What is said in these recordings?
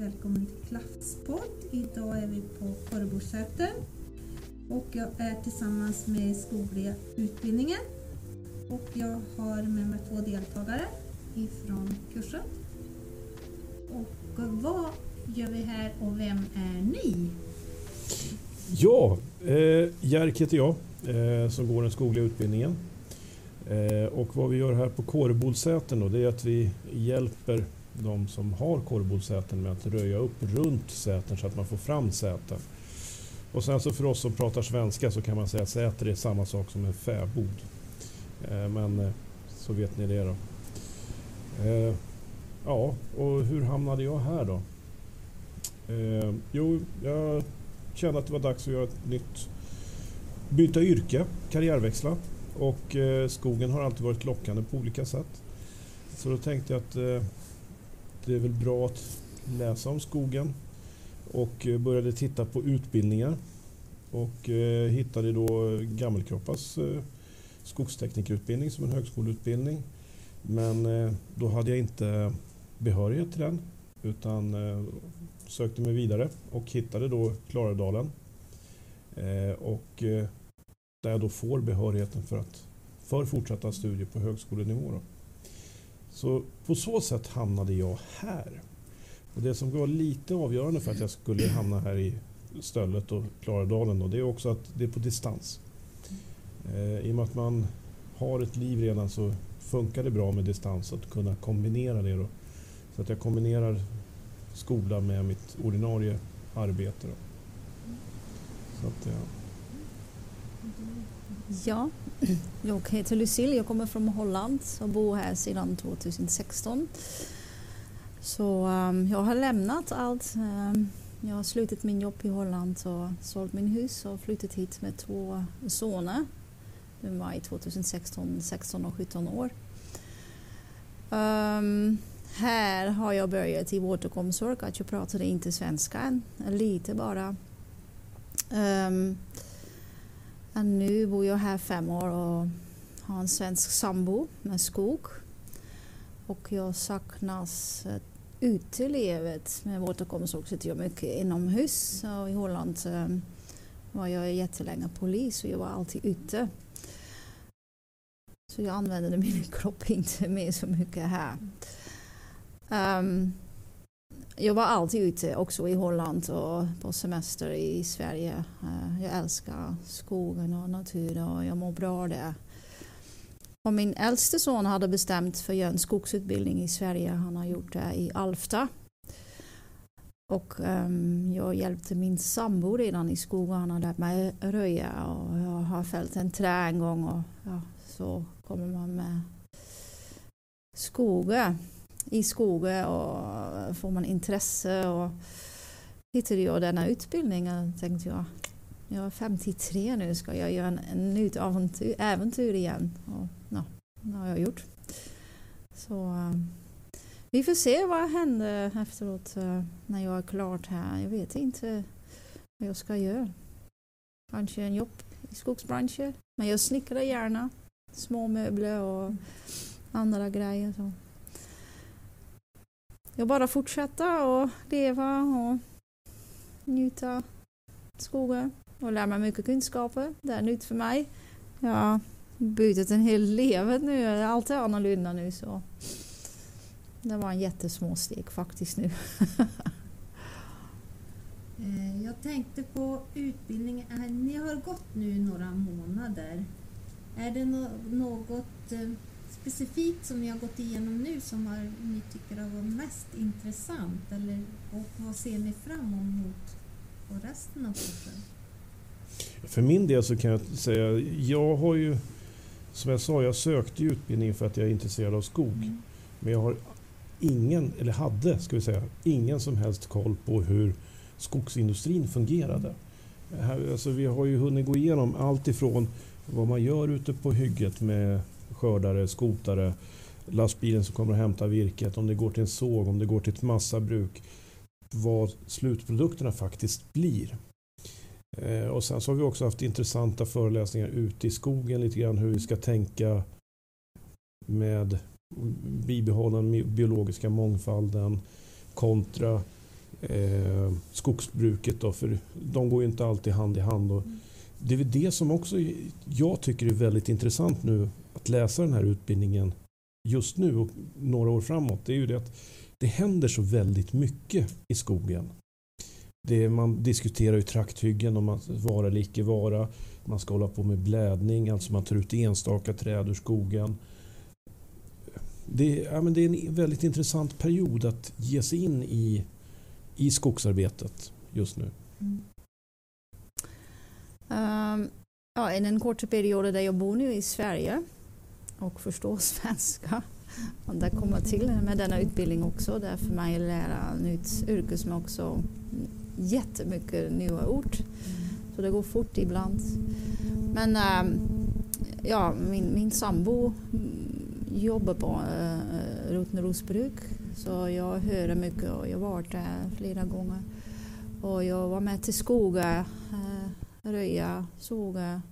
välkommen till Klaffspodd. Idag är vi på Korrebosäter och jag är tillsammans med Skogliga utbildningen och jag har med mig två deltagare ifrån kursen. Och vad gör vi här och vem är ni? Ja, eh, Jerk heter jag eh, som går den skogliga utbildningen. Eh, och vad vi gör här på Kårebolsäten då, det är att vi hjälper de som har korvbodsäten med att röja upp runt säten så att man får fram säten. Och sen så för oss som pratar svenska så kan man säga att säter är samma sak som en fäbod. Eh, men eh, så vet ni det då. Eh, ja, och hur hamnade jag här då? Jo, jag kände att det var dags att göra ett nytt byta yrke, karriärväxla. Och skogen har alltid varit lockande på olika sätt. Så då tänkte jag att det är väl bra att läsa om skogen och eh, började titta på utbildningar och eh, hittade då Gammelkroppas eh, skogsteknikerutbildning som en högskoleutbildning. Men eh, då hade jag inte behörighet till den utan eh, sökte mig vidare och hittade då Klarälvdalen. Och där jag då får behörigheten för, att, för fortsatta studier på högskolenivå. Då. Så på så sätt hamnade jag här. Och det som var lite avgörande för att jag skulle hamna här i Stöllet och Klarälvdalen då, det är också att det är på distans. Eh, I och med att man har ett liv redan så funkar det bra med distans att kunna kombinera det. Då. Så att jag kombinerar skola med mitt ordinarie arbete. Då. Så att, ja. Ja, jag heter Lucille, jag kommer från Holland och bor här sedan 2016. Så um, jag har lämnat allt. Um, jag har slutat min jobb i Holland och sålt min hus och flyttat hit med två söner. De var i 2016 16 och 17 år. Um, här har jag börjat i vårdomsorg, att jag pratade inte svenska än, lite bara. Um, nu bor jag här fem år och har en svensk sambo med skog. Och jag saknas utelivet med återkomst också till jag mycket inomhus. Och I Holland eh, var jag jättelänge polis och jag var alltid ute. Så jag använde min kropp inte mer så mycket här. Um, jag var alltid ute också i Holland och på semester i Sverige. Eh, jag älskar skogen och naturen och jag mår bra där. Och min äldste son hade bestämt för att göra en skogsutbildning i Sverige. Han har gjort det i Alfta. Och um, jag hjälpte min sambo redan i skogen. Han har lärt mig röja och jag har fällt en trä en gång. Och, ja, så kommer man med skogen i skogen och får man intresse och hittade jag denna utbildning och tänkte jag jag är 53 nu, ska jag göra en, en nytt äventyr, äventyr igen? Och, no, det har jag gjort. Så eh, vi får se vad händer efteråt uh, när jag är klart här. Jag vet inte vad jag ska göra. Kanske en jobb i skogsbranschen. Men jag snickrar gärna små möbler och andra grejer. Så jag bara fortsätta och leva och njuta skogen och lära mig mycket kunskaper. Det är nytt för mig. Jag har bytt en hel livet nu. Allt är annorlunda nu så det var en jättesmå steg faktiskt nu. Eh, jag tänkte på utbildningen. Ni har gått nu några månader. Är det något eh, specifikt som ni har gått igenom nu som har, ni tycker har varit mest intressant? Eller, och vad ser ni fram emot på resten av kursen? För min del så kan jag säga, jag har ju som jag sa, jag sökte utbildning för att jag är intresserad av skog. Mm. Men jag har ingen, eller hade, ska vi säga, ingen som helst koll på hur skogsindustrin fungerade. Här, alltså, vi har ju hunnit gå igenom allt ifrån vad man gör ute på hygget med skördare, skotare, lastbilen som kommer och hämtar virket, om det går till en såg, om det går till ett massabruk, vad slutprodukterna faktiskt blir. Eh, och sen så har vi också haft intressanta föreläsningar ute i skogen lite grann hur vi ska tänka med bibehålla den biologiska mångfalden kontra eh, skogsbruket. Då, för de går ju inte alltid hand i hand. Och det är väl det som också jag tycker är väldigt intressant nu att läsa den här utbildningen just nu och några år framåt. Det är ju det att det händer så väldigt mycket i skogen. Det man diskuterar ju trakthyggen, om att vara eller icke vara. Man ska hålla på med blädning, alltså man tar ut enstaka träd ur skogen. Det, ja, men det är en väldigt intressant period att ge sig in i, i skogsarbetet just nu. Mm. Um, ja, en kort period där jag bor nu i Sverige och förstå svenska. Och det kommer till med denna utbildning också. Det är för mig lära nytt yrke som också jättemycket nya ord. Så det går fort ibland. Men ähm, ja, min, min sambo jobbar på äh, Rotenrosbruk så jag hör mycket och jag har varit där flera gånger. Och jag var med till skogar, äh, röja, såga,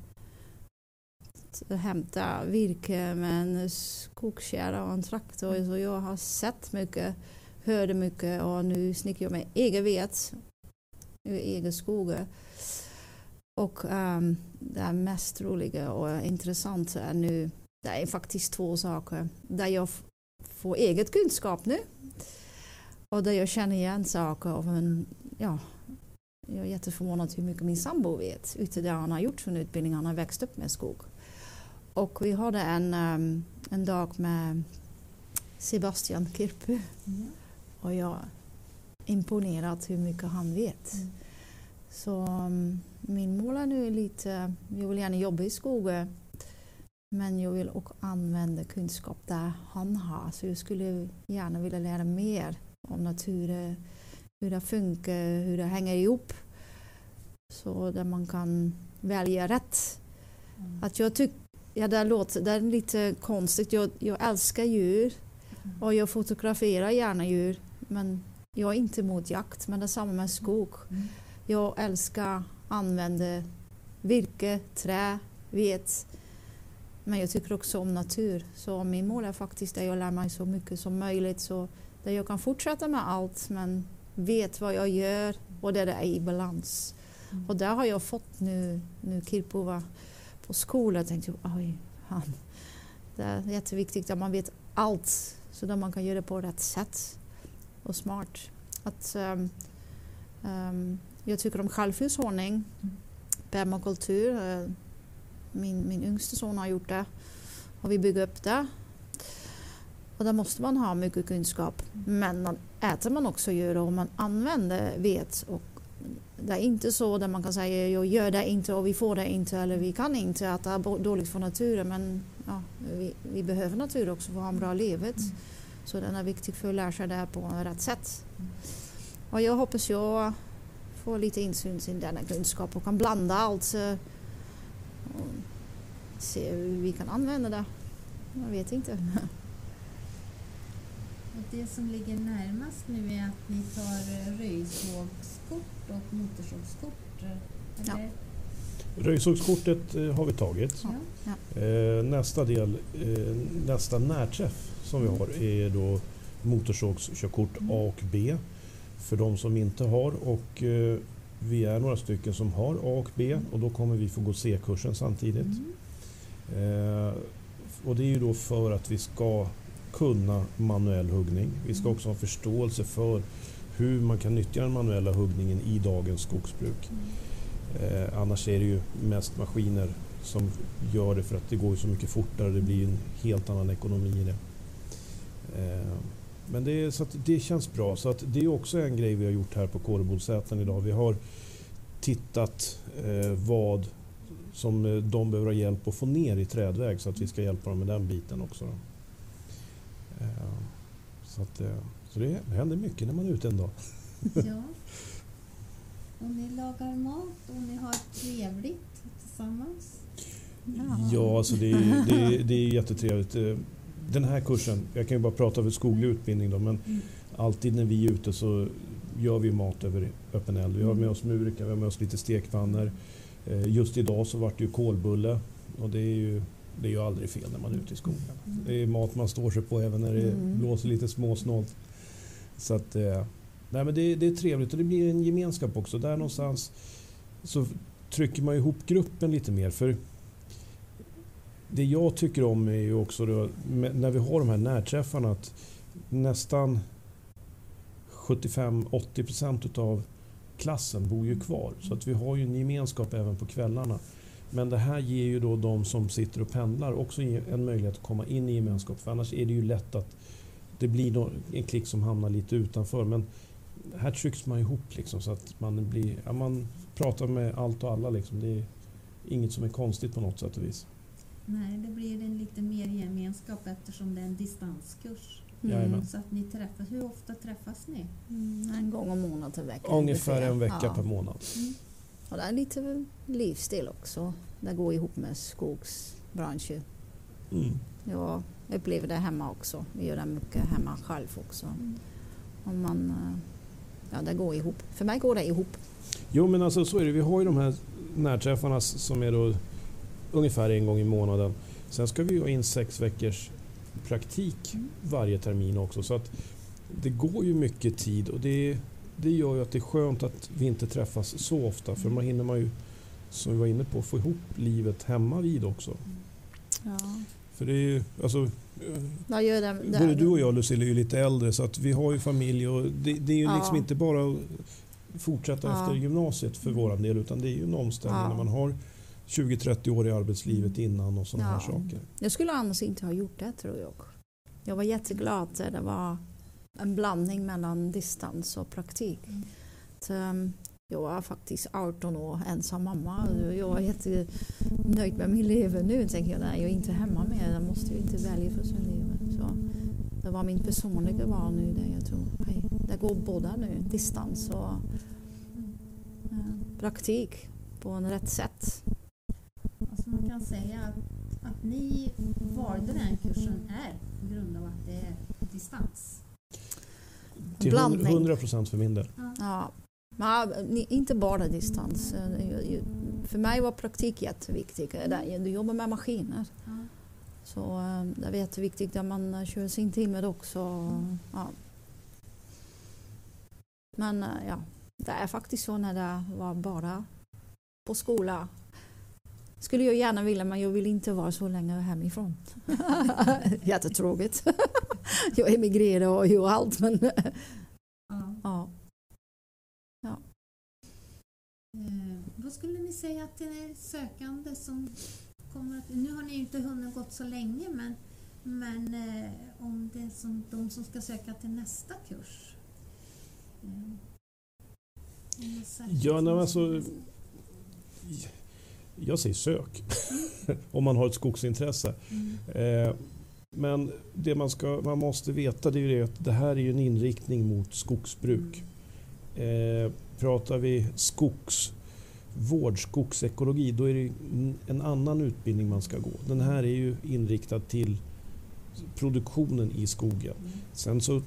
hämta virke med en skogskärra och en traktor. Så jag har sett mycket, hörde mycket och nu snickrar jag med egen vet ur egen skog. Och um, det mest roliga och intressanta är nu, det är faktiskt två saker. Där jag får eget kunskap nu och där jag känner igen saker. Och en, ja, jag är jätteförvånad hur mycket min sambo vet ute där han har gjort sin utbildning. Han har växt upp med skog. Och vi hade en, um, en dag med Sebastian Kirpu. Mm. Och jag är imponerad hur mycket han vet. Mm. Så um, min mål är nu lite, jag vill gärna jobba i skogen men jag vill också använda kunskap där han har. Så jag skulle gärna vilja lära mer om naturen, hur det funkar, hur det hänger ihop. Så där man kan välja rätt. Mm. Att jag tycker Ja, det, låter, det är lite konstigt. Jag, jag älskar djur mm. och jag fotograferar gärna djur. Men jag är inte emot jakt, men det är samma med skog. Mm. Jag älskar att använda virke, trä, vet. Men jag tycker också om natur. Så min mål är faktiskt att jag lär mig så mycket som möjligt. Så att jag kan fortsätta med allt men vet vad jag gör och det är i balans. Mm. Och där har jag fått nu, nu Kirpova på skolan. tänkte Jag oj, han. Det är jätteviktigt att man vet allt så att man kan göra det på rätt sätt och smart. Att, um, um, jag tycker om självhushållning, permakultur. Uh, eh, min, min yngste son har gjort det och vi bygger upp det. Och där måste man ha mycket kunskap. Men man äter man också djur och man använder vet och det är inte så att man kan säga jag gör det inte och vi får det inte eller vi kan inte att det är dåligt för naturen men ja, vi, vi behöver natur också för att ha en bra livet. Så den är viktig för att lära sig det här på rätt sätt. Och jag hoppas jag får lite insyn i denna kunskap och kan blanda allt och se hur vi kan använda det. Jag vet inte det som ligger närmast nu är att ni tar röjsågskort och motorsågskort? Ja. Röjsågskortet eh, har vi tagit. Ja. Eh, nästa del, eh, nästa närträff som vi har är då motorsågskörkort A och B för de som inte har. Och vi är några stycken som har A och B och då kommer vi få gå C-kursen samtidigt. Mm. Och det är ju då för att vi ska kunna manuell huggning. Vi ska också ha förståelse för hur man kan nyttja den manuella huggningen i dagens skogsbruk. Eh, annars är det ju mest maskiner som gör det för att det går så mycket fortare. Det blir en helt annan ekonomi i det. Eh, men det, är, så det känns bra. Så att det är också en grej vi har gjort här på Kårebodsäten idag. Vi har tittat eh, vad som eh, de behöver ha hjälp att få ner i trädväg så att vi ska hjälpa dem med den biten också. Då. Eh, så, att, eh, så det händer mycket när man är ute en dag. Ja. Och ni lagar mat och ni har trevligt tillsammans? Ja, ja alltså det, är, det, är, det är jättetrevligt. Eh, den här kursen, jag kan ju bara prata för skoglig utbildning då, men mm. alltid när vi är ute så gör vi mat över öppen eld. Vi har med oss murika, vi har med oss lite stekpannor. Just idag så vart det ju kolbulle och det är ju det är ju aldrig fel när man är ute i skogen. Det är mat man står sig på även när det mm. blåser lite småsnålt. Så att, eh, Nej, men det, det är trevligt och det blir en gemenskap också. Där någonstans så trycker man ihop gruppen lite mer. För det jag tycker om är ju också då, när vi har de här närträffarna att nästan 75-80% av klassen bor ju kvar. Så att vi har ju en gemenskap även på kvällarna. Men det här ger ju då de som sitter och pendlar också en möjlighet att komma in i gemenskap. För annars är det ju lätt att det blir en klick som hamnar lite utanför. Men här trycks man ihop liksom så att man, blir, ja, man pratar med allt och alla. Liksom. Det är inget som är konstigt på något sätt och vis. Nej, det blir en lite mer gemenskap eftersom det är en distanskurs. Mm. Så att ni träffas. Hur ofta träffas ni? Mm, en gång om månaden i veckan. Ungefär en vecka ja. per månad. Mm. Och det är lite livsstil också. Det går ihop med skogsbranschen. Mm. Jag upplever det hemma också. Vi gör det mycket hemma själv också. Om man, eh, ja, det går ihop. För mig går det ihop. Jo men alltså så är det. Vi har ju de här närträffarna som är då ungefär en gång i månaden. Sen ska vi ha in sex veckors praktik mm. varje termin också. Så att det går ju mycket tid och det, det gör ju att det är skönt att vi inte träffas så ofta för man hinner man ju, som vi var inne på, få ihop livet hemma vid också. Ja. För det är ju, alltså, Vad gör det, det både du och jag Lucille är ju lite äldre så att vi har ju familj och det, det är ju ja. liksom inte bara att fortsätta ja. efter gymnasiet för vår del utan det är ju en omställning ja. när man har 20-30 år i arbetslivet innan och sådana ja. här saker. Jag skulle annars inte ha gjort det tror jag. Jag var jätteglad det var en blandning mellan distans och praktik. Mm. Så, um, jag var faktiskt 18 år ensam mamma. Jag var jättenöjd med min liv. Nu tänker jag nej, jag är inte hemma mer. Jag måste ju inte välja för sin liv. Så det var min personliga val nu där jag tror hej, det går båda nu, distans och uh, praktik på en rätt sätt. Alltså man kan säga att, att ni valde den kursen är på grund av att det är distans? Till 100 procent för min del. Ja. ja. Men inte bara distans. För mig var praktik jätteviktigt. Du jobbar med maskiner. Så eh, det är jätteviktigt att man kör sin timme också. Ja. Men eh, ja, det är faktiskt så när det var bara på skola. Skulle jag gärna vilja men jag vill inte vara så länge hemifrån. Jättetråkigt. jag emigrerar och gör allt men ja. ja. ja. Eh, vad skulle ni säga till sökande som kommer att, Nu har ni inte hunnit gått så länge men, men eh, om det är som de som ska söka till nästa kurs? Eh, ja, nej, alltså, jag säger sök. Om man har ett skogsintresse. Mm. Eh, men det man, ska, man måste veta det är ju att det här är en inriktning mot skogsbruk. Eh, pratar vi skogsvård, skogsekologi, då är det en annan utbildning man ska gå. Den här är ju inriktad till produktionen i skogen. Sen så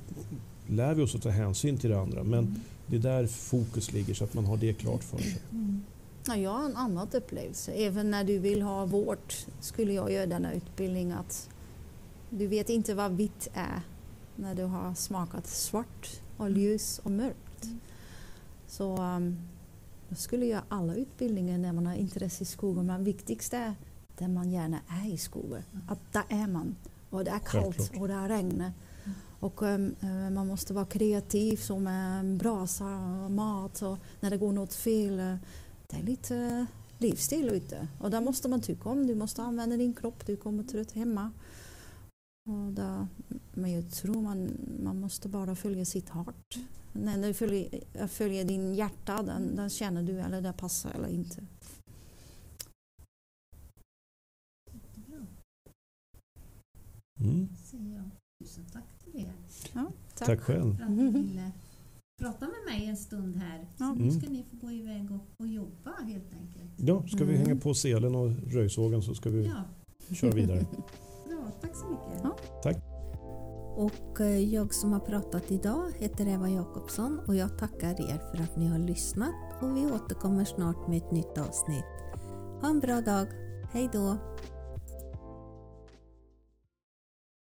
lär vi oss att ta hänsyn till det andra men det är där fokus ligger så att man har det klart för sig. Mm. Ja, jag har en annan upplevelse. Även när du vill ha vård skulle jag göra denna utbildning att du vet inte vad vitt är när du har smakat svart och mm. ljus och mörkt. Mm. Så um, jag skulle göra alla utbildningar när man har intresse i skogen. Men viktigast är där man gärna är i skogen. Mm. Att där är man. Och det är kallt och det är regn. Mm. Och um, man måste vara kreativ som med brasa och mat. Och när det går något fel. Det är lite livsstil ute. Och det måste man tycka om. Du måste använda din kropp. Du kommer trött hemma. Och där, men jag tror man, man måste bara följa sitt hart. När du följer, följer din hjärta, den, den känner du eller det passar eller inte. Mm. Tusen tack till er. Ja, tack. tack själv. Prata med mig en stund här. Ja. Nu ska ni få gå iväg och, och jobba helt enkelt. Ja, ska vi mm. hänga på selen och röjsågen så ska vi ja. köra vidare. Bra, tack så mycket. Ja. Tack. Och eh, jag som har pratat idag heter Eva Jakobsson och jag tackar er för att ni har lyssnat och vi återkommer snart med ett nytt avsnitt. Ha en bra dag. Hej då!